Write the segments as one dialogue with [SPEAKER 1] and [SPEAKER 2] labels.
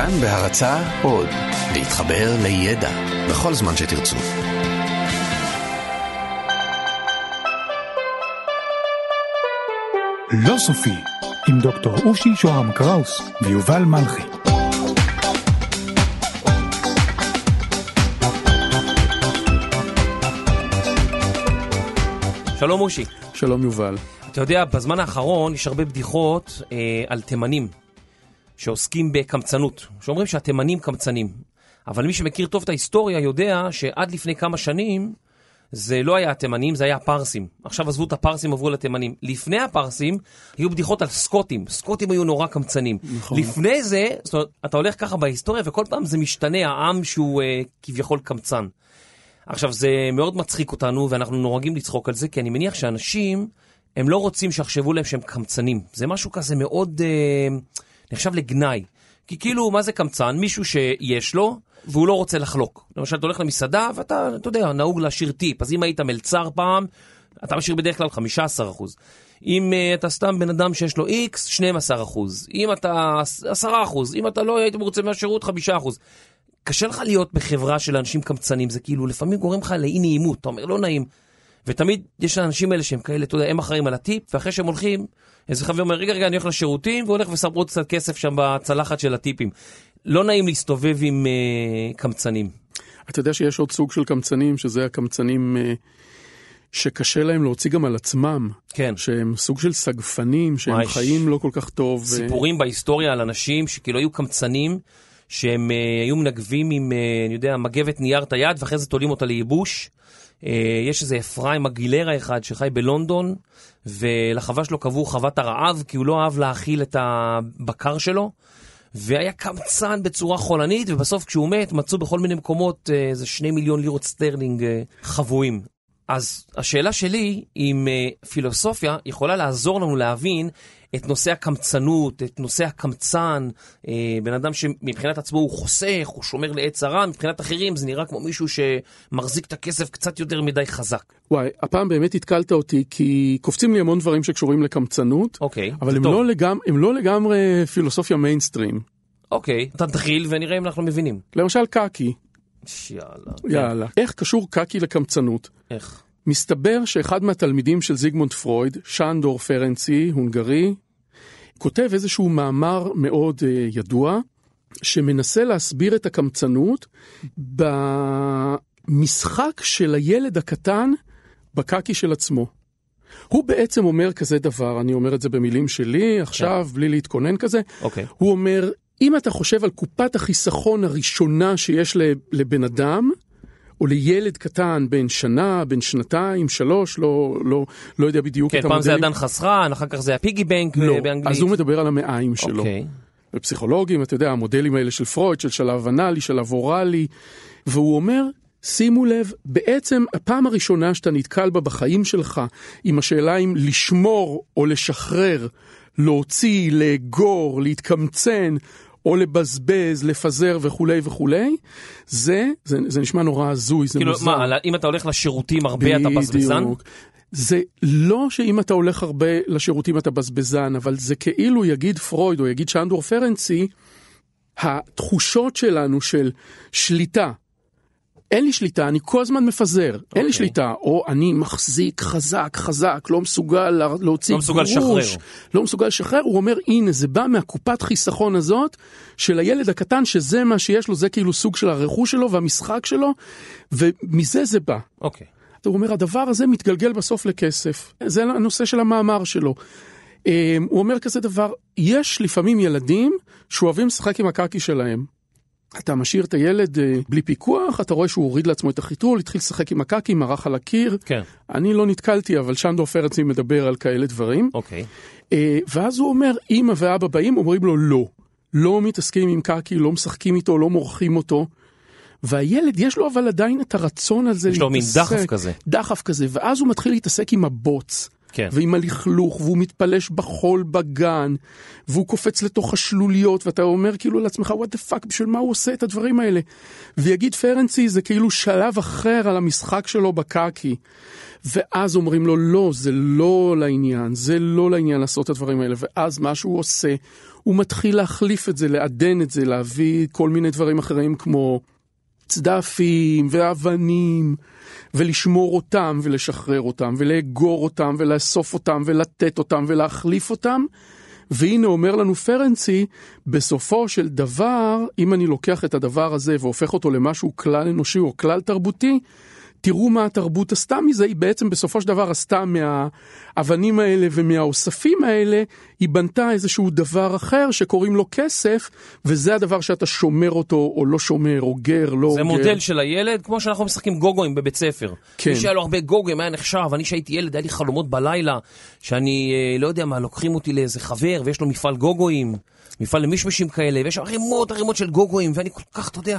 [SPEAKER 1] כאן בהרצה עוד, להתחבר לידע בכל זמן שתרצו.
[SPEAKER 2] לא סופי, עם דוקטור אושי שוהם קראוס ויובל מלכי.
[SPEAKER 3] שלום אושי.
[SPEAKER 4] שלום יובל.
[SPEAKER 3] אתה יודע, בזמן האחרון יש הרבה בדיחות אה, על תימנים שעוסקים בקמצנות, שאומרים שהתימנים קמצנים. אבל מי שמכיר טוב את ההיסטוריה יודע שעד לפני כמה שנים זה לא היה התימנים, זה היה הפרסים. עכשיו עזבו את הפרסים, עברו לתימנים. לפני הפרסים היו בדיחות על סקוטים. סקוטים היו נורא קמצנים.
[SPEAKER 4] נכון.
[SPEAKER 3] לפני זה, זאת אומרת, אתה הולך ככה בהיסטוריה וכל פעם זה משתנה, העם שהוא אה, כביכול קמצן. עכשיו, זה מאוד מצחיק אותנו, ואנחנו נוהגים לצחוק על זה, כי אני מניח שאנשים, הם לא רוצים שיחשבו להם שהם קמצנים. זה משהו כזה מאוד אה, נחשב לגנאי. כי כאילו, מה זה קמצן? מישהו שיש לו, והוא לא רוצה לחלוק. למשל, אתה הולך למסעדה, ואתה, אתה יודע, נהוג להשאיר טיפ. אז אם היית מלצר פעם, אתה משאיר בדרך כלל 15%. אם uh, אתה סתם בן אדם שיש לו X, 12%. אם אתה 10%. אם אתה לא היית מרוצה מהשירות, 5%. קשה לך להיות בחברה של אנשים קמצנים, זה כאילו לפעמים גורם לך לאי נעימות, אתה אומר לא נעים. ותמיד יש האנשים האלה שהם כאלה, אתה יודע, הם אחראים על הטיפ, ואחרי שהם הולכים, איזה חבר אומר, רגע, רגע, אני הולך לשירותים, והולך ושם עוד קצת כסף שם בצלחת של הטיפים. לא נעים להסתובב עם uh, קמצנים.
[SPEAKER 4] אתה יודע שיש עוד סוג של קמצנים, שזה הקמצנים אה, שקשה להם להוציא גם על עצמם.
[SPEAKER 3] כן.
[SPEAKER 4] שהם סוג של סגפנים, שהם
[SPEAKER 3] וואי,
[SPEAKER 4] חיים לא כל כך טוב. ו-
[SPEAKER 3] סיפורים בהיסטוריה על אנשים שכאילו היו קמצנים, שהם uh, היו מנגבים עם, uh, אני יודע, מגבת נייר את היד, ואחרי זה תולים אותה לייבוש. אה, יש איזה אפרים אגילרה אחד שחי בלונדון, ולחווה שלו קראו חוות הרעב, כי הוא לא אהב להאכיל את הבקר שלו. והיה קמצן בצורה חולנית, ובסוף כשהוא מת מצאו בכל מיני מקומות אה, איזה שני מיליון לירות סטרלינג אה, חבויים. אז השאלה שלי, אם אה, פילוסופיה יכולה לעזור לנו להבין את נושא הקמצנות, את נושא הקמצן, אה, בן אדם שמבחינת עצמו הוא חוסך, הוא שומר לעת צרה, מבחינת אחרים זה נראה כמו מישהו שמחזיק את הכסף קצת יותר מדי חזק.
[SPEAKER 4] וואי, הפעם באמת התקלת אותי, כי קופצים לי המון דברים שקשורים לקמצנות,
[SPEAKER 3] אוקיי,
[SPEAKER 4] אבל הם. לא, לגמ- הם לא לגמרי פילוסופיה מיינסטרים.
[SPEAKER 3] אוקיי, אתה תתחיל ונראה אם אנחנו מבינים.
[SPEAKER 4] למשל קקי,
[SPEAKER 3] יאללה.
[SPEAKER 4] יאללה. איך קשור קקי לקמצנות?
[SPEAKER 3] איך?
[SPEAKER 4] מסתבר שאחד מהתלמידים של זיגמונד פרויד, שנדור פרנצי, הונגרי, כותב איזשהו מאמר מאוד uh, ידוע, שמנסה להסביר את הקמצנות במשחק של הילד הקטן בקקי של עצמו. הוא בעצם אומר כזה דבר, אני אומר את זה במילים שלי עכשיו, בלי להתכונן כזה,
[SPEAKER 3] אוקיי.
[SPEAKER 4] הוא אומר, אם אתה חושב על קופת החיסכון הראשונה שיש לבן אדם, או לילד קטן בן שנה, בן שנתיים, שלוש, לא, לא, לא יודע בדיוק
[SPEAKER 3] כן,
[SPEAKER 4] את
[SPEAKER 3] פעם זה
[SPEAKER 4] המודלים.
[SPEAKER 3] עדן חסרן, אחר כך זה הפיגי בנק
[SPEAKER 4] לא,
[SPEAKER 3] אה, באנגלית.
[SPEAKER 4] אז הוא מדבר על המעיים שלו.
[SPEAKER 3] אוקיי.
[SPEAKER 4] ופסיכולוגים, אתה יודע, המודלים האלה של פרויד, של שלב אנאלי, שלב אוראלי, והוא אומר, שימו לב, בעצם הפעם הראשונה שאתה נתקל בה בחיים שלך, עם השאלה אם לשמור או לשחרר, להוציא, לאגור, להתקמצן, או לבזבז, לפזר וכולי וכולי, זה, זה, זה נשמע נורא הזוי, זה
[SPEAKER 3] כאילו,
[SPEAKER 4] מוזר.
[SPEAKER 3] מה, על ה- אם אתה הולך לשירותים הרבה אתה בזבזן?
[SPEAKER 4] בדיוק. זה לא שאם אתה הולך הרבה לשירותים אתה בזבזן, אבל זה כאילו יגיד פרויד או יגיד שנדור פרנצי, התחושות שלנו של שליטה. אין לי שליטה, אני כל הזמן מפזר, אין לי
[SPEAKER 3] אוקיי.
[SPEAKER 4] שליטה, או אני מחזיק חזק, חזק, לא מסוגל לה- להוציא
[SPEAKER 3] לא מסוגל
[SPEAKER 4] גרוש,
[SPEAKER 3] לשחרר.
[SPEAKER 4] לא מסוגל לשחרר, הוא אומר, הנה, זה בא מהקופת חיסכון הזאת של הילד הקטן, שזה מה שיש לו, זה כאילו סוג של הרכוש שלו והמשחק שלו, ומזה זה בא.
[SPEAKER 3] אוקיי.
[SPEAKER 4] הוא אומר, הדבר הזה מתגלגל בסוף לכסף. זה הנושא של המאמר שלו. אה, הוא אומר כזה דבר, יש לפעמים ילדים שאוהבים לשחק עם הקקי שלהם. אתה משאיר את הילד אה, בלי פיקוח, אתה רואה שהוא הוריד לעצמו את החיתול, התחיל לשחק עם הקקי, מרח על הקיר.
[SPEAKER 3] כן.
[SPEAKER 4] אני לא נתקלתי, אבל שנדור פרצי מדבר על כאלה דברים.
[SPEAKER 3] אוקיי.
[SPEAKER 4] אה, ואז הוא אומר, אמא ואבא באים, אומרים לו לא. לא מתעסקים עם קקי, לא משחקים איתו, לא מורחים אותו. והילד, יש לו אבל עדיין את הרצון הזה
[SPEAKER 3] יש לו מין
[SPEAKER 4] להתעסק.
[SPEAKER 3] דחף כזה.
[SPEAKER 4] דחף כזה, ואז הוא מתחיל להתעסק עם הבוץ.
[SPEAKER 3] כן.
[SPEAKER 4] ועם הלכלוך, והוא מתפלש בחול בגן, והוא קופץ לתוך השלוליות, ואתה אומר כאילו לעצמך, what the fuck, בשביל מה הוא עושה את הדברים האלה? ויגיד פרנסי, זה כאילו שלב אחר על המשחק שלו בקקי. ואז אומרים לו, לא, זה לא לעניין, זה לא לעניין לעשות את הדברים האלה. ואז מה שהוא עושה, הוא מתחיל להחליף את זה, לעדן את זה, להביא כל מיני דברים אחרים כמו צדפים ואבנים, ולשמור אותם ולשחרר אותם, ולאגור אותם ולאסוף אותם ולתת אותם ולהחליף אותם. והנה אומר לנו פרנסי, בסופו של דבר, אם אני לוקח את הדבר הזה והופך אותו למשהו כלל אנושי או כלל תרבותי, תראו מה התרבות עשתה מזה, היא בעצם בסופו של דבר עשתה מהאבנים האלה ומהאוספים האלה, היא בנתה איזשהו דבר אחר שקוראים לו כסף, וזה הדבר שאתה שומר אותו או לא שומר, או גר, לא
[SPEAKER 3] זה
[SPEAKER 4] גר.
[SPEAKER 3] מודל של הילד, כמו שאנחנו משחקים גוגואים בבית ספר.
[SPEAKER 4] כן.
[SPEAKER 3] מי שהיה לו הרבה גוגואים היה נחשב, אני שהייתי ילד, היה לי חלומות בלילה, שאני אה, לא יודע מה, לוקחים אותי לאיזה חבר ויש לו מפעל גוגואים, מפעל למישמשים כאלה, ויש ערימות ערימות של גוגואים, ואני כל כך, אתה יודע,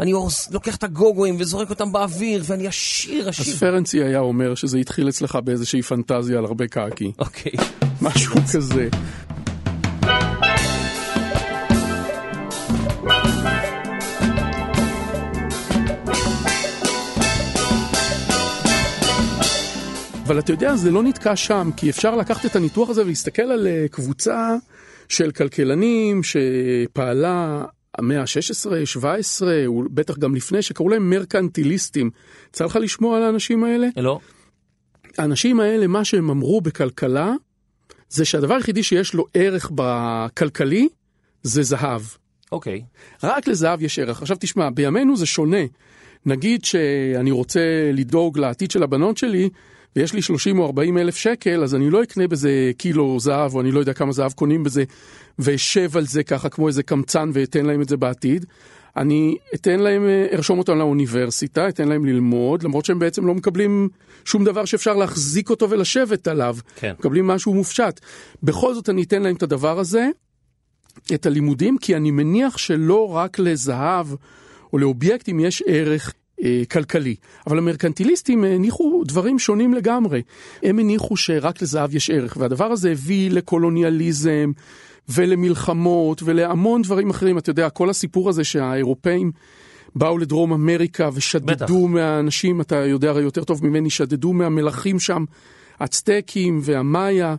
[SPEAKER 3] אני לוקח את הגוגואים וזורק אותם באוויר, ואני עשיר,
[SPEAKER 4] אז
[SPEAKER 3] עשיר.
[SPEAKER 4] פרנסי היה אומר שזה התחיל אצלך באיזושהי פנטזיה על הרבה קקי,
[SPEAKER 3] אוקיי.
[SPEAKER 4] משהו כזה. אבל אתה יודע, זה לא נתקע שם, כי אפשר לקחת את הניתוח הזה ולהסתכל על אה, קבוצה של כלכלנים שפעלה המאה ה-16, 17, בטח גם לפני, שקראו להם מרקנטיליסטים. יצא לך לשמוע על האנשים האלה?
[SPEAKER 3] לא?
[SPEAKER 4] האנשים האלה, מה שהם אמרו בכלכלה, זה שהדבר היחידי שיש לו ערך בכלכלי, זה זהב.
[SPEAKER 3] אוקיי.
[SPEAKER 4] רק לזהב יש ערך. עכשיו תשמע, בימינו זה שונה. נגיד שאני רוצה לדאוג לעתיד של הבנות שלי, ויש לי 30 או 40 אלף שקל, אז אני לא אקנה בזה קילו זהב, או אני לא יודע כמה זהב קונים בזה, ואשב על זה ככה כמו איזה קמצן ואתן להם את זה בעתיד. אני אתן להם, אה, ארשום אותם לאוניברסיטה, אתן להם ללמוד, למרות שהם בעצם לא מקבלים שום דבר שאפשר להחזיק אותו ולשבת עליו.
[SPEAKER 3] כן.
[SPEAKER 4] מקבלים משהו מופשט. בכל זאת אני אתן להם את הדבר הזה, את הלימודים, כי אני מניח שלא רק לזהב או לאובייקטים יש ערך כלכלי. אבל המרקנטיליסטים הניחו דברים שונים לגמרי. הם הניחו שרק לזהב יש ערך, והדבר הזה הביא לקולוניאליזם ולמלחמות ולהמון דברים אחרים. אתה יודע, כל הסיפור הזה שהאירופאים... באו לדרום אמריקה ושדדו
[SPEAKER 3] בטח.
[SPEAKER 4] מהאנשים, אתה יודע הרי יותר טוב ממני, שדדו מהמלכים שם, הצטקים והמאיה.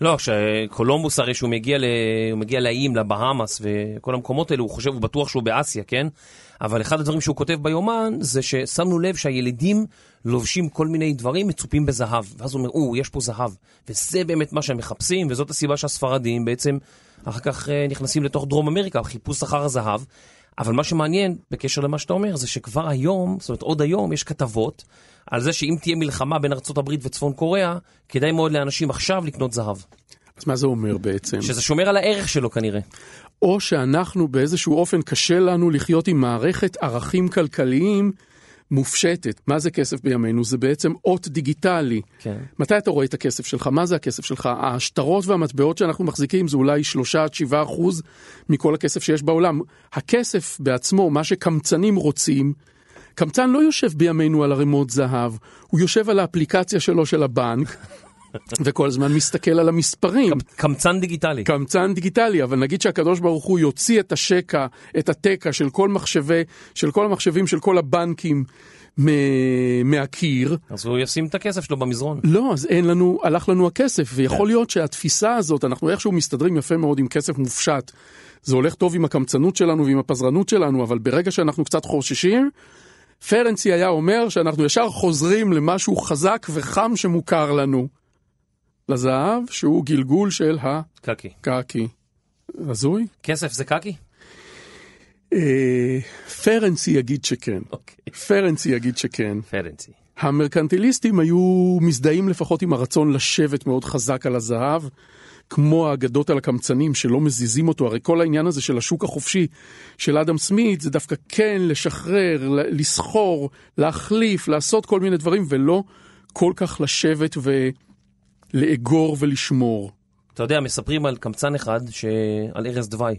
[SPEAKER 3] לא, כשקולומבוס הרי שהוא מגיע, ל... הוא מגיע לאיים, לבהאמאס וכל המקומות האלו, הוא חושב, הוא בטוח שהוא באסיה, כן? אבל אחד הדברים שהוא כותב ביומן זה ששמנו לב שהילדים לובשים כל מיני דברים מצופים בזהב. ואז הוא אומר, או, יש פה זהב. וזה באמת מה שהם מחפשים, וזאת הסיבה שהספרדים בעצם אחר כך אה, נכנסים לתוך דרום אמריקה, חיפוש אחר הזהב. אבל מה שמעניין בקשר למה שאתה אומר, זה שכבר היום, זאת אומרת עוד היום, יש כתבות על זה שאם תהיה מלחמה בין ארה"ב וצפון קוריאה, כדאי מאוד לאנשים עכשיו לקנות זהב.
[SPEAKER 4] אז מה זה אומר בעצם?
[SPEAKER 3] שזה שומר על הערך שלו כנראה.
[SPEAKER 4] או שאנחנו באיזשהו אופן קשה לנו לחיות עם מערכת ערכים כלכליים מופשטת. מה זה כסף בימינו? זה בעצם אות דיגיטלי.
[SPEAKER 3] כן.
[SPEAKER 4] מתי אתה רואה את הכסף שלך? מה זה הכסף שלך? השטרות והמטבעות שאנחנו מחזיקים זה אולי 3 עד 7 אחוז מכל הכסף שיש בעולם. הכסף בעצמו, מה שקמצנים רוצים, קמצן לא יושב בימינו על ערימות זהב, הוא יושב על האפליקציה שלו של הבנק, וכל הזמן מסתכל על המספרים.
[SPEAKER 3] קמצן דיגיטלי.
[SPEAKER 4] קמצן דיגיטלי, אבל נגיד שהקדוש ברוך הוא יוציא את השקע, את התקע של כל מחשבי, של כל המחשבים של כל הבנקים מהקיר,
[SPEAKER 3] אז הוא ישים את הכסף שלו במזרון.
[SPEAKER 4] לא, אז אין לנו, הלך לנו הכסף, ויכול להיות שהתפיסה הזאת, אנחנו איכשהו מסתדרים יפה מאוד עם כסף מופשט. זה הולך טוב עם הקמצנות שלנו ועם הפזרנות שלנו, אבל ברגע שאנחנו קצת חוששים, פרנסי היה אומר שאנחנו ישר חוזרים למשהו חזק וחם שמוכר לנו. לזהב, שהוא גלגול של
[SPEAKER 3] קקי.
[SPEAKER 4] הקקי. הזוי?
[SPEAKER 3] כסף זה קקי?
[SPEAKER 4] אה, פרנסי יגיד שכן.
[SPEAKER 3] אוקיי.
[SPEAKER 4] פרנסי יגיד שכן.
[SPEAKER 3] פרנסי.
[SPEAKER 4] המרקנטיליסטים היו מזדהים לפחות עם הרצון לשבת מאוד חזק על הזהב, כמו האגדות על הקמצנים שלא מזיזים אותו. הרי כל העניין הזה של השוק החופשי של אדם סמית זה דווקא כן לשחרר, לסחור, להחליף, לעשות כל מיני דברים, ולא כל כך לשבת ולאגור ולשמור.
[SPEAKER 3] אתה יודע, מספרים על קמצן אחד ש... על ארז דווי.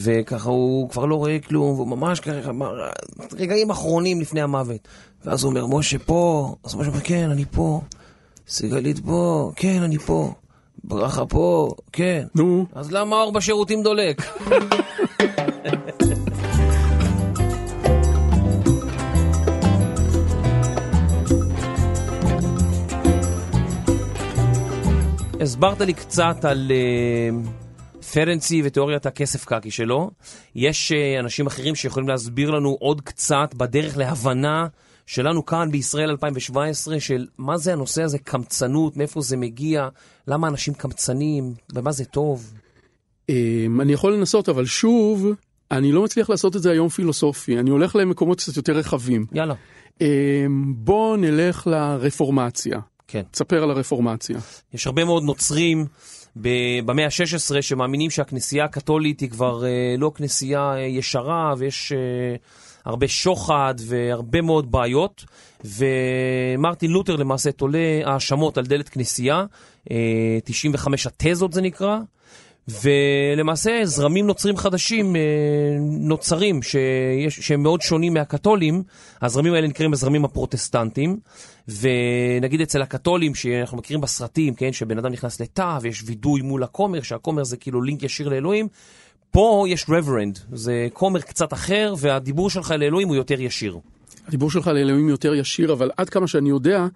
[SPEAKER 3] וככה הוא כבר לא רואה כלום, והוא ממש ככה, רגעים אחרונים לפני המוות. ואז הוא אומר, משה פה, אז משה אומר, כן, אני פה. סיגלית פה, כן, אני פה. ברכה פה, כן.
[SPEAKER 4] נו,
[SPEAKER 3] אז למה האור בשירותים דולק? הסברת לי קצת על uh, פרנסי ותיאוריית הכסף קקי שלו. יש uh, אנשים אחרים שיכולים להסביר לנו עוד קצת בדרך להבנה שלנו כאן בישראל 2017 של מה זה הנושא הזה קמצנות, מאיפה זה מגיע, למה אנשים קמצנים, ומה זה טוב.
[SPEAKER 4] אמ, אני יכול לנסות, אבל שוב, אני לא מצליח לעשות את זה היום פילוסופי, אני הולך למקומות קצת יותר רחבים.
[SPEAKER 3] יאללה.
[SPEAKER 4] אמ, בוא נלך לרפורמציה.
[SPEAKER 3] כן.
[SPEAKER 4] תספר על הרפורמציה.
[SPEAKER 3] יש הרבה מאוד נוצרים במאה ה-16 שמאמינים שהכנסייה הקתולית היא כבר אה, לא כנסייה אה, ישרה ויש אה, הרבה שוחד והרבה מאוד בעיות. ומרטין לותר למעשה תולה האשמות על דלת כנסייה, אה, 95 התזות זה נקרא. ולמעשה זרמים נוצרים חדשים אה, נוצרים שיש, שהם מאוד שונים מהקתולים, הזרמים האלה נקראים הזרמים הפרוטסטנטיים, ונגיד אצל הקתולים שאנחנו מכירים בסרטים, כן, שבן אדם נכנס לתא ויש וידוי מול הכומר, שהכומר זה כאילו לינק ישיר לאלוהים, פה יש רברנד, זה כומר קצת אחר והדיבור שלך לאלוהים הוא יותר ישיר.
[SPEAKER 4] הדיבור שלך לאלוהים יותר ישיר, אבל עד כמה שאני יודע,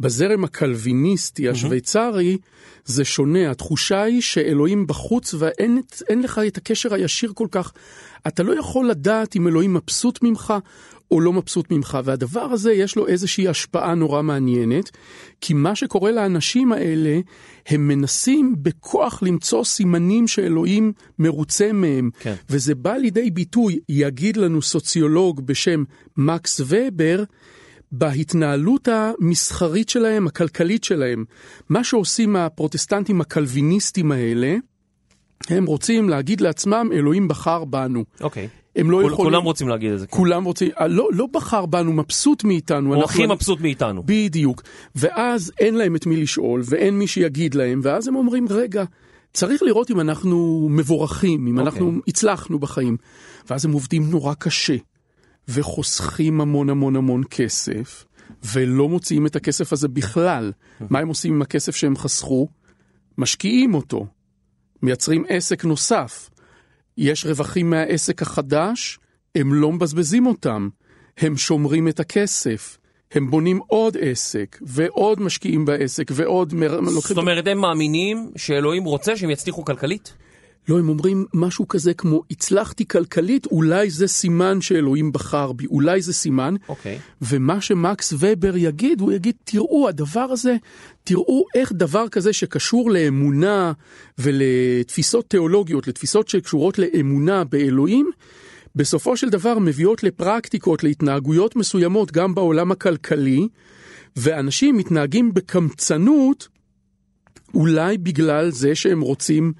[SPEAKER 4] בזרם הקלוויניסטי השוויצרי זה שונה. התחושה היא שאלוהים בחוץ ואין אין לך את הקשר הישיר כל כך. אתה לא יכול לדעת אם אלוהים מבסוט ממך או לא מבסוט ממך, והדבר הזה יש לו איזושהי השפעה נורא מעניינת, כי מה שקורה לאנשים האלה, הם מנסים בכוח למצוא סימנים שאלוהים מרוצה מהם,
[SPEAKER 3] כן.
[SPEAKER 4] וזה בא לידי ביטוי, יגיד לנו סוציולוג בשם מקס ובר, בהתנהלות המסחרית שלהם, הכלכלית שלהם. מה שעושים הפרוטסטנטים הקלוויניסטים האלה, הם רוצים להגיד לעצמם, אלוהים בחר בנו.
[SPEAKER 3] אוקיי.
[SPEAKER 4] הם לא
[SPEAKER 3] כול-
[SPEAKER 4] יכולים...
[SPEAKER 3] כולם רוצים להגיד את זה. כן.
[SPEAKER 4] כולם רוצים, אה, לא, לא בחר בנו, מבסוט מאיתנו.
[SPEAKER 3] הוא
[SPEAKER 4] אנחנו-
[SPEAKER 3] הכי מבסוט מאיתנו.
[SPEAKER 4] בדיוק. ואז אין להם את מי לשאול, ואין מי שיגיד להם, ואז הם אומרים, רגע, צריך לראות אם אנחנו מבורכים, אם
[SPEAKER 3] אוקיי.
[SPEAKER 4] אנחנו הצלחנו בחיים. ואז הם עובדים נורא קשה, וחוסכים המון המון המון כסף, ולא מוציאים את הכסף הזה בכלל. מה הם עושים עם הכסף שהם חסכו? משקיעים אותו, מייצרים עסק נוסף. יש רווחים מהעסק החדש, הם לא מבזבזים אותם, הם שומרים את הכסף, הם בונים עוד עסק, ועוד משקיעים בעסק, ועוד מר...
[SPEAKER 3] זאת אומרת, הם מאמינים שאלוהים רוצה שהם יצליחו כלכלית?
[SPEAKER 4] לא, הם אומרים משהו כזה כמו, הצלחתי כלכלית, אולי זה סימן שאלוהים בחר בי, אולי זה סימן.
[SPEAKER 3] אוקיי.
[SPEAKER 4] ומה שמקס ובר יגיד, הוא יגיד, תראו, הדבר הזה, תראו איך דבר כזה שקשור לאמונה ולתפיסות תיאולוגיות, לתפיסות שקשורות לאמונה באלוהים, בסופו של דבר מביאות לפרקטיקות, להתנהגויות מסוימות גם בעולם הכלכלי, ואנשים מתנהגים בקמצנות, אולי בגלל זה שהם רוצים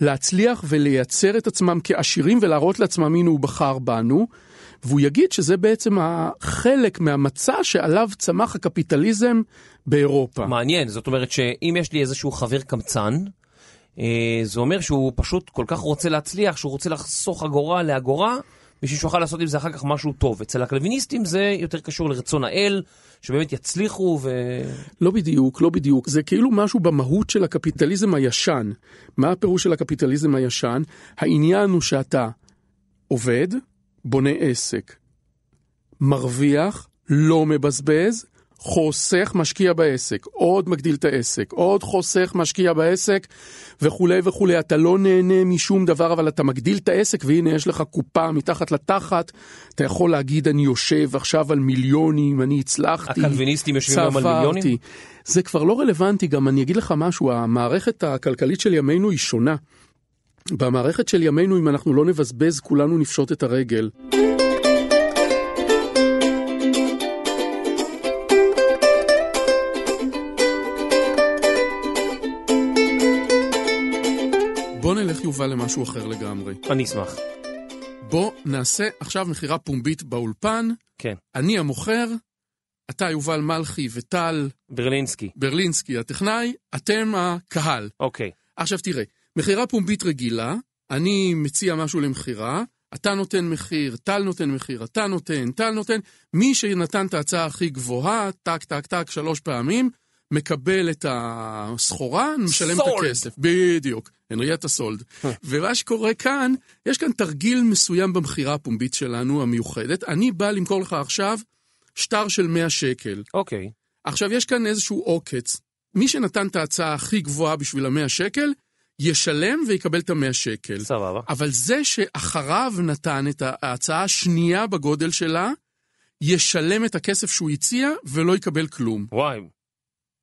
[SPEAKER 4] להצליח ולייצר את עצמם כעשירים ולהראות לעצמם הנה הוא בחר בנו, והוא יגיד שזה בעצם החלק מהמצע שעליו צמח הקפיטליזם באירופה.
[SPEAKER 3] מעניין, זאת אומרת שאם יש לי איזשהו חבר קמצן, אה, זה אומר שהוא פשוט כל כך רוצה להצליח, שהוא רוצה לחסוך אגורה לאגורה, בשביל שהוא יוכל לעשות עם זה אחר כך משהו טוב. אצל הקלוויניסטים זה יותר קשור לרצון האל, שבאמת יצליחו ו...
[SPEAKER 4] לא בדיוק, לא בדיוק. זה כאילו משהו במהות של הקפיטליזם הישן. מה הפירוש של הקפיטליזם הישן? העניין הוא שאתה עובד, בונה עסק, מרוויח, לא מבזבז, חוסך, משקיע בעסק, עוד מגדיל את העסק, עוד חוסך, משקיע בעסק, וכולי וכולי. אתה לא נהנה משום דבר, אבל אתה מגדיל את העסק, והנה יש לך קופה מתחת לתחת. אתה יכול להגיד, אני יושב עכשיו על מיליונים, אני הצלחתי.
[SPEAKER 3] הקלוויניסטים יושבים גם על. מיליונים?
[SPEAKER 4] זה כבר לא רלוונטי, גם אני אגיד לך משהו, המערכת הכלכלית של ימינו היא שונה. במערכת של ימינו, אם אנחנו לא נבזבז, כולנו נפשוט את הרגל. יובל למשהו אחר לגמרי.
[SPEAKER 3] אני אשמח.
[SPEAKER 4] בוא נעשה עכשיו מכירה פומבית באולפן,
[SPEAKER 3] כן.
[SPEAKER 4] אני המוכר, אתה יובל מלכי וטל
[SPEAKER 3] ברלינסקי.
[SPEAKER 4] ברלינסקי הטכנאי, אתם הקהל.
[SPEAKER 3] אוקיי.
[SPEAKER 4] עכשיו תראה, מכירה פומבית רגילה, אני מציע משהו למכירה, אתה נותן מחיר, טל נותן מחיר, אתה נותן, טל נותן, מי שנתן את ההצעה הכי גבוהה, טק טק טק שלוש פעמים, מקבל את הסחורה, משלם את. הכסף. בדיוק, הנריאטה סולד. ומה שקורה כאן, יש כאן תרגיל מסוים במכירה הפומבית שלנו, המיוחדת. אני בא למכור לך עכשיו שטר של 100 שקל.
[SPEAKER 3] אוקיי.
[SPEAKER 4] עכשיו, יש כאן איזשהו עוקץ. מי שנתן את ההצעה הכי גבוהה בשביל המאה שקל, ישלם ויקבל את המאה שקל.
[SPEAKER 3] סבבה.
[SPEAKER 4] אבל זה שאחריו נתן את ההצעה השנייה בגודל שלה, ישלם את הכסף שהוא הציע ולא יקבל כלום.
[SPEAKER 3] וואי.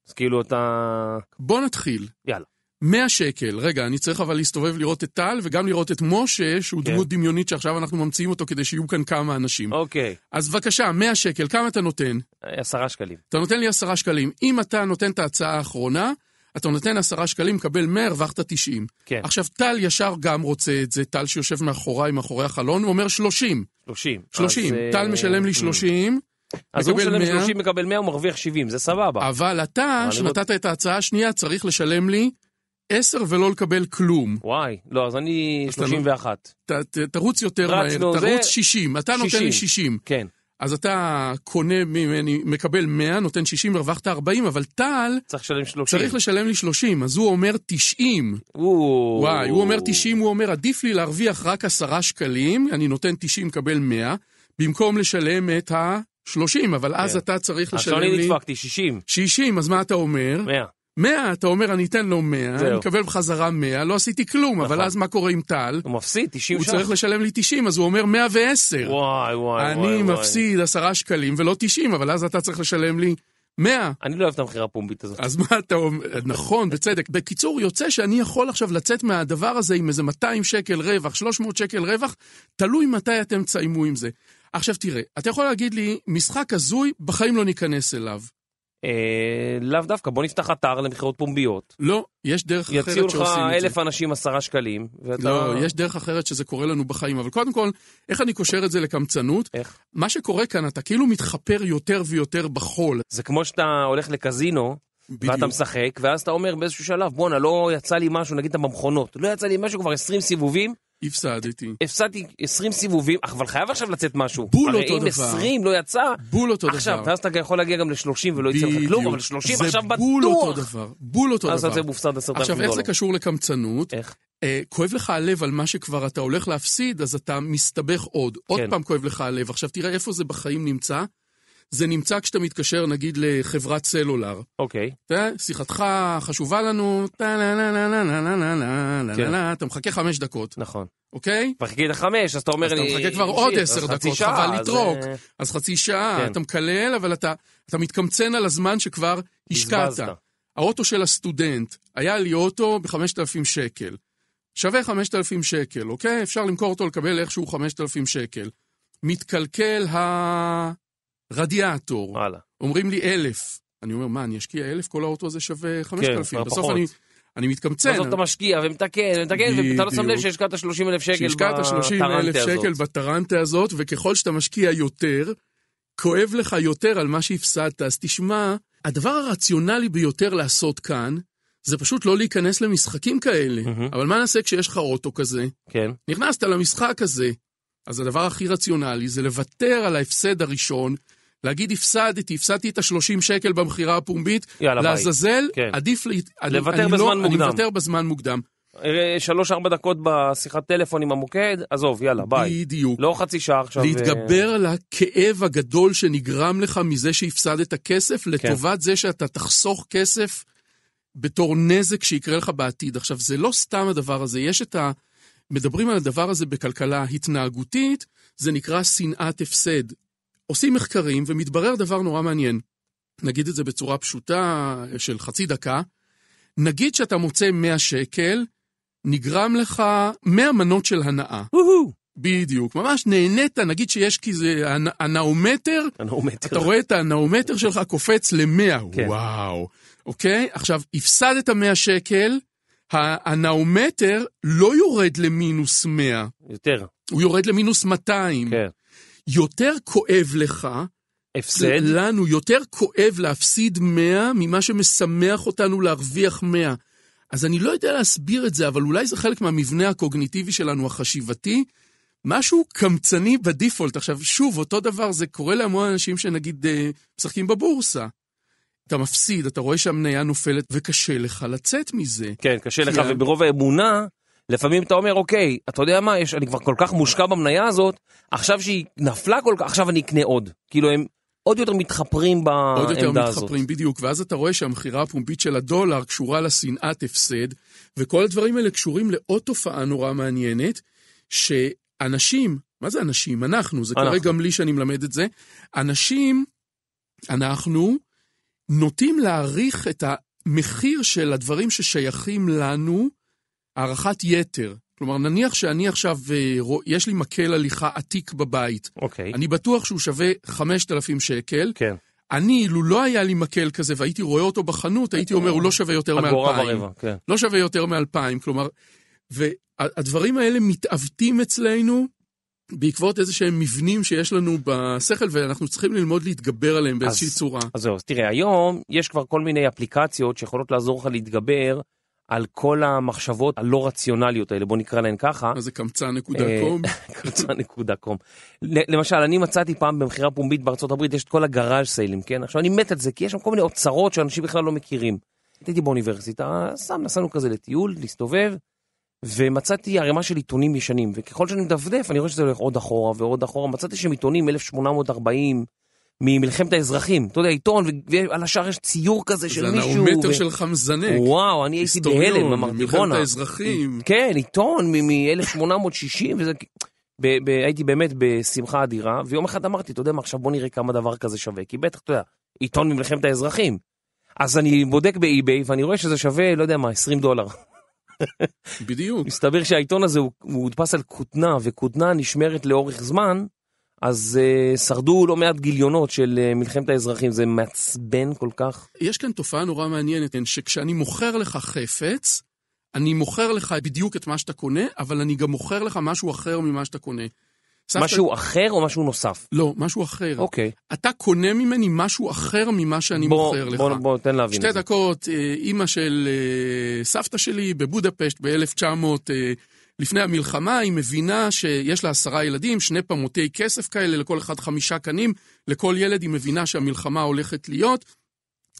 [SPEAKER 3] אז כאילו אתה...
[SPEAKER 4] בוא נתחיל.
[SPEAKER 3] יאללה.
[SPEAKER 4] 100 שקל, רגע, אני צריך אבל להסתובב לראות את טל וגם לראות את משה, שהוא
[SPEAKER 3] כן.
[SPEAKER 4] דמות דמיונית שעכשיו אנחנו ממציאים אותו כדי שיהיו כאן כמה אנשים.
[SPEAKER 3] אוקיי.
[SPEAKER 4] אז בבקשה, 100 שקל, כמה אתה נותן?
[SPEAKER 3] עשרה שקלים.
[SPEAKER 4] אתה נותן לי 10 שקלים. אם אתה נותן את ההצעה האחרונה, אתה נותן 10 שקלים, מקבל 100, הרווחת 90.
[SPEAKER 3] כן.
[SPEAKER 4] עכשיו, טל ישר גם רוצה את זה, טל שיושב מאחוריי, מאחורי החלון, הוא אומר 30.
[SPEAKER 3] 30.
[SPEAKER 4] 30.
[SPEAKER 3] אז, אה,
[SPEAKER 4] טל משלם לי 30,
[SPEAKER 3] אז הוא משלם
[SPEAKER 4] 100.
[SPEAKER 3] 30, מקבל 100, הוא מרוויח 70, זה סבבה.
[SPEAKER 4] אבל אתה, שנתת את ההצעה השנייה, צריך לשלם לי 10 ולא לקבל כלום.
[SPEAKER 3] וואי, לא, אז אני
[SPEAKER 4] אז אתה לא-
[SPEAKER 3] 31.
[SPEAKER 4] ת, ת, תרוץ יותר מהר,
[SPEAKER 3] זה-
[SPEAKER 4] תרוץ 60. אתה נותן
[SPEAKER 3] 60.
[SPEAKER 4] לי 60.
[SPEAKER 3] כן.
[SPEAKER 4] אז אתה קונה ממני, מקבל 100, נותן 60, הרווחת 40, אבל טל
[SPEAKER 3] צריך לשלם 30.
[SPEAKER 4] צריך לשלם לי 30, אז הוא אומר 90.
[SPEAKER 3] או-
[SPEAKER 4] וואי, הוא אומר 90, הוא אומר, עדיף לי להרוויח רק 10 שקלים, אני נותן 90, מקבל 100, במקום לשלם את ה-30, אבל אז
[SPEAKER 3] כן.
[SPEAKER 4] אתה צריך
[SPEAKER 3] עכשיו
[SPEAKER 4] לשלם
[SPEAKER 3] אני
[SPEAKER 4] לי
[SPEAKER 3] נדפקתי, 60.
[SPEAKER 4] 60, אז מה אתה אומר?
[SPEAKER 3] 100.
[SPEAKER 4] 100, אתה אומר, אני אתן לו 100,
[SPEAKER 3] זהו.
[SPEAKER 4] אני מקבל בחזרה 100, לא עשיתי כלום, אבל
[SPEAKER 3] נכון.
[SPEAKER 4] אז מה קורה עם טל?
[SPEAKER 3] הוא מפסיד, 90
[SPEAKER 4] הוא
[SPEAKER 3] ש"ח.
[SPEAKER 4] צריך לשלם לי 90, אז הוא אומר 110.
[SPEAKER 3] וואי, וואי, וואי.
[SPEAKER 4] אני
[SPEAKER 3] וואי.
[SPEAKER 4] מפסיד 10 שקלים ולא 90, אבל אז אתה צריך לשלם לי 100.
[SPEAKER 3] אני לא אוהב את המכירה הפומבית הזאת.
[SPEAKER 4] אז מה אתה אומר? נכון, בצדק. בקיצור, יוצא שאני יכול עכשיו לצאת מהדבר הזה עם איזה 200 שקל רווח, 300 שקל רווח, תלוי מתי אתם תסיימו עם זה. עכשיו תראה, אתה יכול להגיד לי, משחק הזוי, בחיים לא ניכנס אליו.
[SPEAKER 3] אה, לאו דווקא, בוא נפתח אתר למכירות פומביות.
[SPEAKER 4] לא, יש דרך אחרת
[SPEAKER 3] יציעו לך
[SPEAKER 4] שעושים את זה.
[SPEAKER 3] אלף אנשים עשרה שקלים, ואתה...
[SPEAKER 4] לא, יש דרך אחרת שזה קורה לנו בחיים, אבל קודם כל, איך אני קושר את זה לקמצנות?
[SPEAKER 3] איך?
[SPEAKER 4] מה שקורה כאן, אתה כאילו מתחפר יותר ויותר בחול.
[SPEAKER 3] זה כמו שאתה הולך לקזינו, ואתה
[SPEAKER 4] בדיוק.
[SPEAKER 3] משחק, ואז אתה אומר באיזשהו שלב, בואנה, לא יצא לי משהו, נגיד אתה במכונות, לא יצא לי משהו כבר 20 סיבובים,
[SPEAKER 4] הפסדתי.
[SPEAKER 3] הפסדתי 20 סיבובים, אבל חייב עכשיו לצאת משהו.
[SPEAKER 4] בול
[SPEAKER 3] הרי
[SPEAKER 4] אותו
[SPEAKER 3] אם
[SPEAKER 4] דבר.
[SPEAKER 3] 20 לא יצא,
[SPEAKER 4] בול אותו
[SPEAKER 3] עכשיו,
[SPEAKER 4] דבר.
[SPEAKER 3] ואז אתה יכול להגיע גם ל-30 ולא יצא לך כלום, אבל 30 עכשיו
[SPEAKER 4] זה בול אותו
[SPEAKER 3] בטוח.
[SPEAKER 4] דבר. בול אותו
[SPEAKER 3] אז
[SPEAKER 4] דבר.
[SPEAKER 3] אתה מופסד 10,000
[SPEAKER 4] עכשיו,
[SPEAKER 3] דולר.
[SPEAKER 4] איך זה קשור לקמצנות?
[SPEAKER 3] איך?
[SPEAKER 4] אה, כואב לך הלב על מה שכבר אתה הולך להפסיד, אז אתה מסתבך עוד. עוד
[SPEAKER 3] כן.
[SPEAKER 4] פעם כואב לך הלב. עכשיו, תראה איפה זה בחיים נמצא. זה נמצא כשאתה מתקשר, נגיד, לחברת סלולר.
[SPEAKER 3] אוקיי.
[SPEAKER 4] שיחתך חשובה לנו, אתה מחכה חמש דקות.
[SPEAKER 3] נכון.
[SPEAKER 4] אוקיי?
[SPEAKER 3] מחכה את החמש, אז אתה אומר לי...
[SPEAKER 4] אז אתה מחכה כבר עוד עשר דקות, חבל לטרוק.
[SPEAKER 3] אה,
[SPEAKER 4] אז חצי שעה,
[SPEAKER 3] כן.
[SPEAKER 4] אתה מקלל, אבל אתה מתקמצן על הזמן שכבר השקעת. האוטו של הסטודנט, היה לי אוטו ב-5,000 שקל. שווה 5,000 שקל, אוקיי? אפשר למכור אותו, לקבל איכשהו 5,000 שקל. מתקלקל ה... הרדיאטור.
[SPEAKER 3] וואלה.
[SPEAKER 4] אומרים לי אלף. אני אומר, מה, אני אשקיע אלף? כל האוטו הזה שווה 5,000.
[SPEAKER 3] כבר
[SPEAKER 4] בסוף. אני, אני מתקמצן.
[SPEAKER 3] בסוף אתה משקיע ומתקן ומתקן, ואתה לא שם לב. שהשקעת 30 אלף שקל
[SPEAKER 4] שהשקעת 30 אלף
[SPEAKER 3] בטרנטה
[SPEAKER 4] שקל
[SPEAKER 3] הזאת.
[SPEAKER 4] בטרנטה הזאת, וככל שאתה משקיע יותר, כואב לך יותר על מה שהפסדת. אז תשמע, הדבר הרציונלי ביותר לעשות כאן, זה פשוט לא להיכנס למשחקים כאלה.
[SPEAKER 3] מהמם.
[SPEAKER 4] אבל מה נעשה כשיש לך אוטו כזה?
[SPEAKER 3] כן,
[SPEAKER 4] נכנסת למשחק הזה. אז הדבר הכי רציונלי זה לוותר על ההפסד הראשון, להגיד הפסדתי, הפסדתי את ה-30 שקל במכירה הפומבית. לעזזל,
[SPEAKER 3] כן.
[SPEAKER 4] עדיף לי... אני-
[SPEAKER 3] לוותר
[SPEAKER 4] אני
[SPEAKER 3] בזמן
[SPEAKER 4] לא,
[SPEAKER 3] מוקדם.
[SPEAKER 4] אני מוותר בזמן מוקדם.
[SPEAKER 3] אה, שלוש-ארבע דקות בשיחת טלפון עם המוקד, עזוב, יאללה, ביי.
[SPEAKER 4] בדיוק.
[SPEAKER 3] לא חצי שעה עכשיו. אה,
[SPEAKER 4] להתגבר על הכאב הגדול שנגרם לך מזה שהפסדת כסף,
[SPEAKER 3] כן.
[SPEAKER 4] לטובת זה שאתה תחסוך כסף בתור נזק שיקרה לך בעתיד. עכשיו, זה לא סתם הדבר הזה, יש את ה... מדברים על הדבר הזה בכלכלה התנהגותית, זה נקרא שנאת הפסד. עושים מחקרים ומתברר דבר נורא מעניין. נגיד את זה בצורה פשוטה של חצי דקה. נגיד שאתה מוצא 100 שקל, נגרם לך 100 מנות של הנאה. בדיוק, ממש נהנית, נגיד שיש כזה הנ- הנאומטר,
[SPEAKER 3] הנאומטר.
[SPEAKER 4] אתה רואה את הנאומטר שלך קופץ ל-100,
[SPEAKER 3] כן.
[SPEAKER 4] וואו. אוקיי? עכשיו, הפסדת 100 שקל, הנאומטר לא יורד למינוס 100,
[SPEAKER 3] יותר,
[SPEAKER 4] הוא יורד למינוס 200.
[SPEAKER 3] כן.
[SPEAKER 4] יותר כואב לך,
[SPEAKER 3] הפסד,
[SPEAKER 4] לנו יותר כואב להפסיד 100 ממה שמשמח אותנו להרוויח 100. אז אני לא יודע להסביר את זה, אבל אולי זה חלק מהמבנה הקוגניטיבי שלנו, החשיבתי, משהו קמצני בדיפולט. עכשיו, שוב, אותו דבר, זה קורה להמון אנשים שנגיד אה, משחקים בבורסה. אתה מפסיד, אתה רואה שהמניה נופלת, וקשה לך לצאת מזה.
[SPEAKER 3] כן, קשה לך. וברוב האמונה, לפעמים אתה אומר, אוקיי, אתה יודע מה, יש, אני כבר כל כך מושקע במניה הזאת, עכשיו שהיא נפלה כל כך, עכשיו אני אקנה עוד. כאילו, הם עוד יותר מתחפרים
[SPEAKER 4] עוד יותר
[SPEAKER 3] בעמדה הזאת.
[SPEAKER 4] מתחפרים, בדיוק, ואז אתה רואה שהמכירה הפומבית של הדולר קשורה לשנאת הפסד, וכל הדברים האלה קשורים לעוד תופעה נורא מעניינת, שאנשים, מה זה אנשים? אנחנו, זה קורה
[SPEAKER 3] אנחנו.
[SPEAKER 4] גם לי שאני מלמד את זה, אנשים, אנחנו נוטים להעריך את המחיר של הדברים ששייכים לנו, הערכת יתר. כלומר, נניח שאני עכשיו, אה, יש לי מקל הליכה עתיק בבית,
[SPEAKER 3] אוקיי,
[SPEAKER 4] אני בטוח שהוא שווה 5,000 שקל,
[SPEAKER 3] כן.
[SPEAKER 4] אני, אילו לא היה לי מקל כזה והייתי רואה אותו בחנות, הייתי אומר, הוא לא שווה יותר
[SPEAKER 3] אגורה
[SPEAKER 4] מאלפיים.
[SPEAKER 3] ורבע, כן.
[SPEAKER 4] לא שווה יותר מאלפיים, כלומר, והדברים האלה מתעוותים אצלנו בעקבות איזה שהם מבנים שיש לנו בשכל, ואנחנו צריכים ללמוד להתגבר עליהם באיזושהי
[SPEAKER 3] אז-
[SPEAKER 4] צורה.
[SPEAKER 3] אז זהו, אז תראה, היום יש כבר כל מיני אפליקציות שיכולות לעזור לך להתגבר על כל המחשבות הלא רציונליות האלה, בוא נקרא להן ככה.
[SPEAKER 4] מה זה קמצן נקודה
[SPEAKER 3] אה,
[SPEAKER 4] קום?
[SPEAKER 3] קבוצה.קום. למשל, אני מצאתי פעם במכירה פומבית בארצות הברית, יש את כל הגראז' סיילים, כן? עכשיו, אני מת על זה, כי יש שם כל מיני אוצרות שאנשים בכלל לא מכירים. הייתי באוניברסיטה, סתם נסענו כזה לטיול, להסתובב, ומצאתי ערימה של עיתונים ישנים, וככל שאני מדפדף, אני רואה שזה הולך עוד אחורה ועוד אחורה, מצאתי שם עיתונים 1840, ממלחמת האזרחים. אתה יודע, עיתון, ועל השאר יש ציור כזה של
[SPEAKER 4] זה
[SPEAKER 3] מישהו.
[SPEAKER 4] הנאומטר
[SPEAKER 3] ו-
[SPEAKER 4] שלך מזנק.
[SPEAKER 3] וואו, אני הייתי בהלם, אמרתי,
[SPEAKER 4] מלחמת
[SPEAKER 3] בואנה.
[SPEAKER 4] האזרחים.
[SPEAKER 3] כן, עיתון מ-1860, וזה... ב- ב- הייתי באמת בשמחה אדירה, ויום אחד אמרתי, אתה יודע מה, עכשיו בוא נראה כמה דבר כזה שווה, כי בטח, אתה יודע, עיתון ממלחמת האזרחים. אז אני בודק באי-ביי, ואני רואה שזה שווה, לא יודע מה, 20 דולר.
[SPEAKER 4] בדיוק.
[SPEAKER 3] מסתבר שהעיתון הזה הוא הוא הודפס על כותנה, וכותנה נשמרת לאורך זמן, אז uh, שרדו לא מעט גיליונות של uh, מלחמת האזרחים, זה מעצבן כל כך.
[SPEAKER 4] יש כאן תופעה נורא מעניינת, כן, שכשאני מוכר לך חפץ, אני מוכר לך בדיוק את מה שאתה קונה, אבל אני גם מוכר לך משהו אחר ממה שאתה קונה. סבתא-
[SPEAKER 3] משהו אחר או משהו נוסף?
[SPEAKER 4] לא, משהו אחר.
[SPEAKER 3] אוקיי.
[SPEAKER 4] אתה קונה ממני משהו אחר ממה שאני
[SPEAKER 3] בוא,
[SPEAKER 4] מוכר לך.
[SPEAKER 3] בוא, בוא, תן להבין
[SPEAKER 4] שתי
[SPEAKER 3] את זה.
[SPEAKER 4] דקות, אה, אימא של אה, סבתא שלי בבודפשט ב-1900, לפני המלחמה, היא מבינה שיש לה עשרה ילדים, שני פמוטי כסף כאלה, לכל אחד חמישה קנים, לכל ילד היא מבינה שהמלחמה הולכת להיות.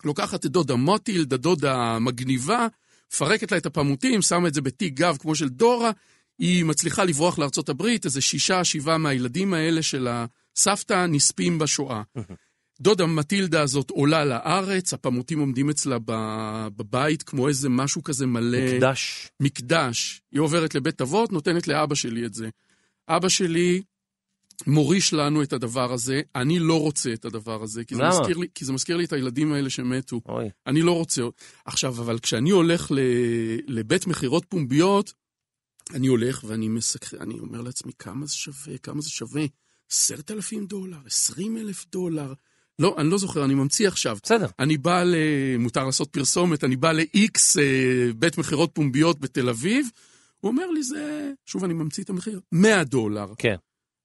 [SPEAKER 4] לוקחת את דודה מוטילד, הדודה המגניבה, מפרקת לה את הפמוטים, שמה את זה בתיק גב כמו של דורה, היא מצליחה לברוח לארצות הברית, איזה שישה, שבעה מהילדים האלה של הסבתא נספים בשואה. דודה מטילדה הזאת עולה לארץ, הפמוטים עומדים אצלה בבית כמו איזה משהו כזה מלא...
[SPEAKER 3] מקדש.
[SPEAKER 4] מקדש. היא עוברת לבית אבות, נותנת לאבא שלי את זה. אבא שלי מוריש לנו את הדבר הזה, אני לא רוצה את הדבר הזה, כי זה,
[SPEAKER 3] למה?
[SPEAKER 4] מזכיר לי, כי זה מזכיר לי את הילדים האלה שמתו.
[SPEAKER 3] אוי.
[SPEAKER 4] אני לא רוצה... עכשיו, אבל כשאני הולך ל... לבית מכירות פומביות, אני הולך ואני מסק... אני אומר לעצמי, כמה זה שווה? כמה זה שווה? עשרת אלפים דולר? עשרים אלף דולר? לא, אני לא זוכר, אני ממציא עכשיו.
[SPEAKER 3] בסדר.
[SPEAKER 4] אני בא ל... מותר לעשות פרסומת, אני בא ל-X אה, בית מכירות פומביות בתל אביב, הוא אומר לי, זה... שוב, אני ממציא את המחיר. 100 דולר.
[SPEAKER 3] כן.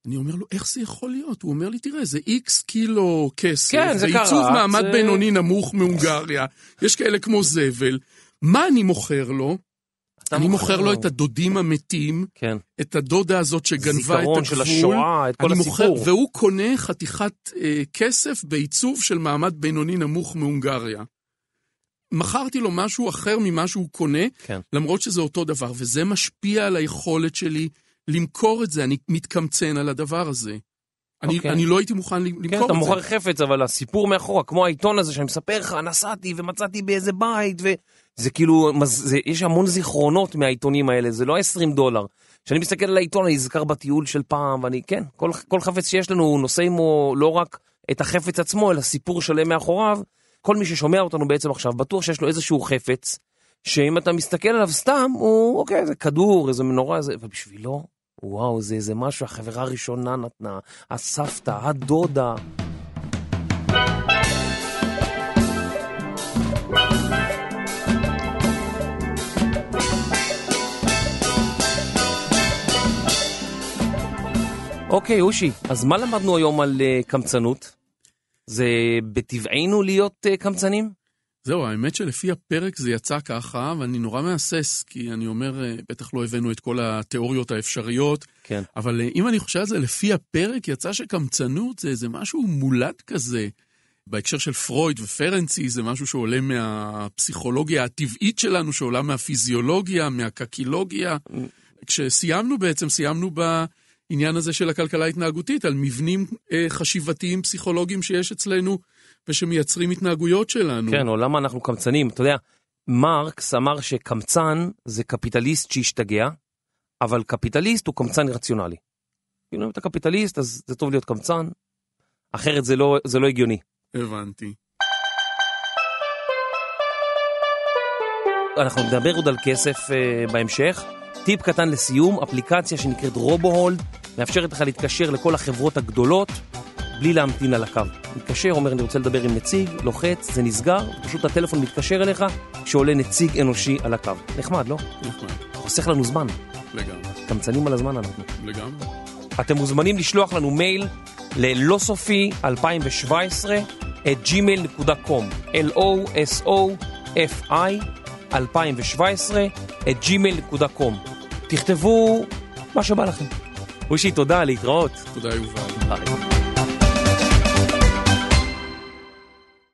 [SPEAKER 4] אני אומר לו, איך זה יכול להיות? הוא אומר לי, תראה, זה איקס קילו כסף,
[SPEAKER 3] כן, זה קרה,
[SPEAKER 4] מעמד
[SPEAKER 3] זה-
[SPEAKER 4] בינוני נמוך מהונגריה, יש כאלה כמו זבל. מה אני מוכר לו?
[SPEAKER 3] אתה
[SPEAKER 4] אני מוכר לו את הדודים המתים,
[SPEAKER 3] כן.
[SPEAKER 4] את הדודה הזאת שגנבה את הגבול.
[SPEAKER 3] זיכרון של השואה, את כל
[SPEAKER 4] אני מוכר,
[SPEAKER 3] הסיפור.
[SPEAKER 4] והוא קונה חתיכת אה, כסף בעיצוב של מעמד בינוני נמוך מהונגריה. מכרתי לו משהו אחר ממה שהוא קונה,
[SPEAKER 3] כן.
[SPEAKER 4] למרות שזה אותו דבר, וזה משפיע על היכולת שלי למכור את זה, אני מתקמצן על הדבר הזה. אני,
[SPEAKER 3] אוקיי.
[SPEAKER 4] אני לא הייתי מוכן למכור
[SPEAKER 3] כן,
[SPEAKER 4] את
[SPEAKER 3] אתה
[SPEAKER 4] זה.
[SPEAKER 3] מוכר חפץ, אבל הסיפור מאחורה, כמו העיתון הזה שאני מספר לך, נסעתי ומצאתי באיזה בית, וזה כאילו, זה, יש המון זיכרונות מהעיתונים האלה, זה לא 20 דולר. כשאני מסתכל על העיתון, אני נזכר בטיול של פעם, ואני, כן, כל, כל חפץ שיש לנו, הוא נושא עמו לא רק את החפץ עצמו, אלא סיפור שלם מאחוריו. כל מי ששומע אותנו בעצם עכשיו, בטוח שיש לו איזשהו חפץ, שאם אתה מסתכל עליו סתם, הוא, אוקיי, זה כדור, איזה מנורה, איזה, ובשבילו, וואו, זה איזה משהו, החברה הראשונה נתנה, הסבתא, הדודה. אוקיי, אושי, אז מה למדנו היום על uh, קמצנות? זה בטבענו להיות uh, קמצנים?
[SPEAKER 4] זהו, האמת שלפי הפרק זה יצא ככה, ואני נורא מהסס, כי אני אומר, אה, בטח לא הבאנו את כל התיאוריות האפשריות,
[SPEAKER 3] כן.
[SPEAKER 4] אבל אם אני חושב על זה, לפי הפרק יצא שקמצנות זה איזה משהו מולד כזה. בהקשר של פרויד ופרנצי זה משהו שעולה מהפסיכולוגיה הטבעית שלנו, שעולה מהפיזיולוגיה, מהקקילוגיה. כשסיימנו בעצם, סיימנו בעניין הזה של הכלכלה ההתנהגותית, על מבנים אה, חשיבתיים פסיכולוגיים שיש אצלנו ושמייצרים התנהגויות שלנו.
[SPEAKER 3] כן, או למה אנחנו קמצנים. אתה יודע, מרקס אמר שקמצן זה קפיטליסט שהשתגע, אבל קפיטליסט הוא קמצן רציונלי. אם אתה קפיטליסט אז זה טוב להיות קמצן, אחרת זה לא, זה לא הגיוני.
[SPEAKER 4] הבנתי.
[SPEAKER 3] אנחנו נדבר עוד על כסף uh, בהמשך. טיפ קטן לסיום, אפליקציה שנקראת רובו-הולד, מאפשרת לך להתקשר לכל החברות הגדולות בלי להמתין על הקו. מתקשר, אומר אני רוצה לדבר עם נציג, לוחץ, זה נסגר, פשוט הטלפון מתקשר אליך כשעולה נציג אנושי על הקו. נחמד, לא?
[SPEAKER 4] נחמד.
[SPEAKER 3] חוסך לנו זמן.
[SPEAKER 4] לגמרי.
[SPEAKER 3] קמצנים על הזמן אנחנו.
[SPEAKER 4] לגמרי.
[SPEAKER 3] אתם מוזמנים לשלוח לנו מייל ללא סופי 2017 את gmail.com l-o-s-o-f-i 2017 את gmail.com תכתבו מה שבא לכם. אושי, תודה, להתראות.
[SPEAKER 4] תודה, יובל.
[SPEAKER 3] ביי.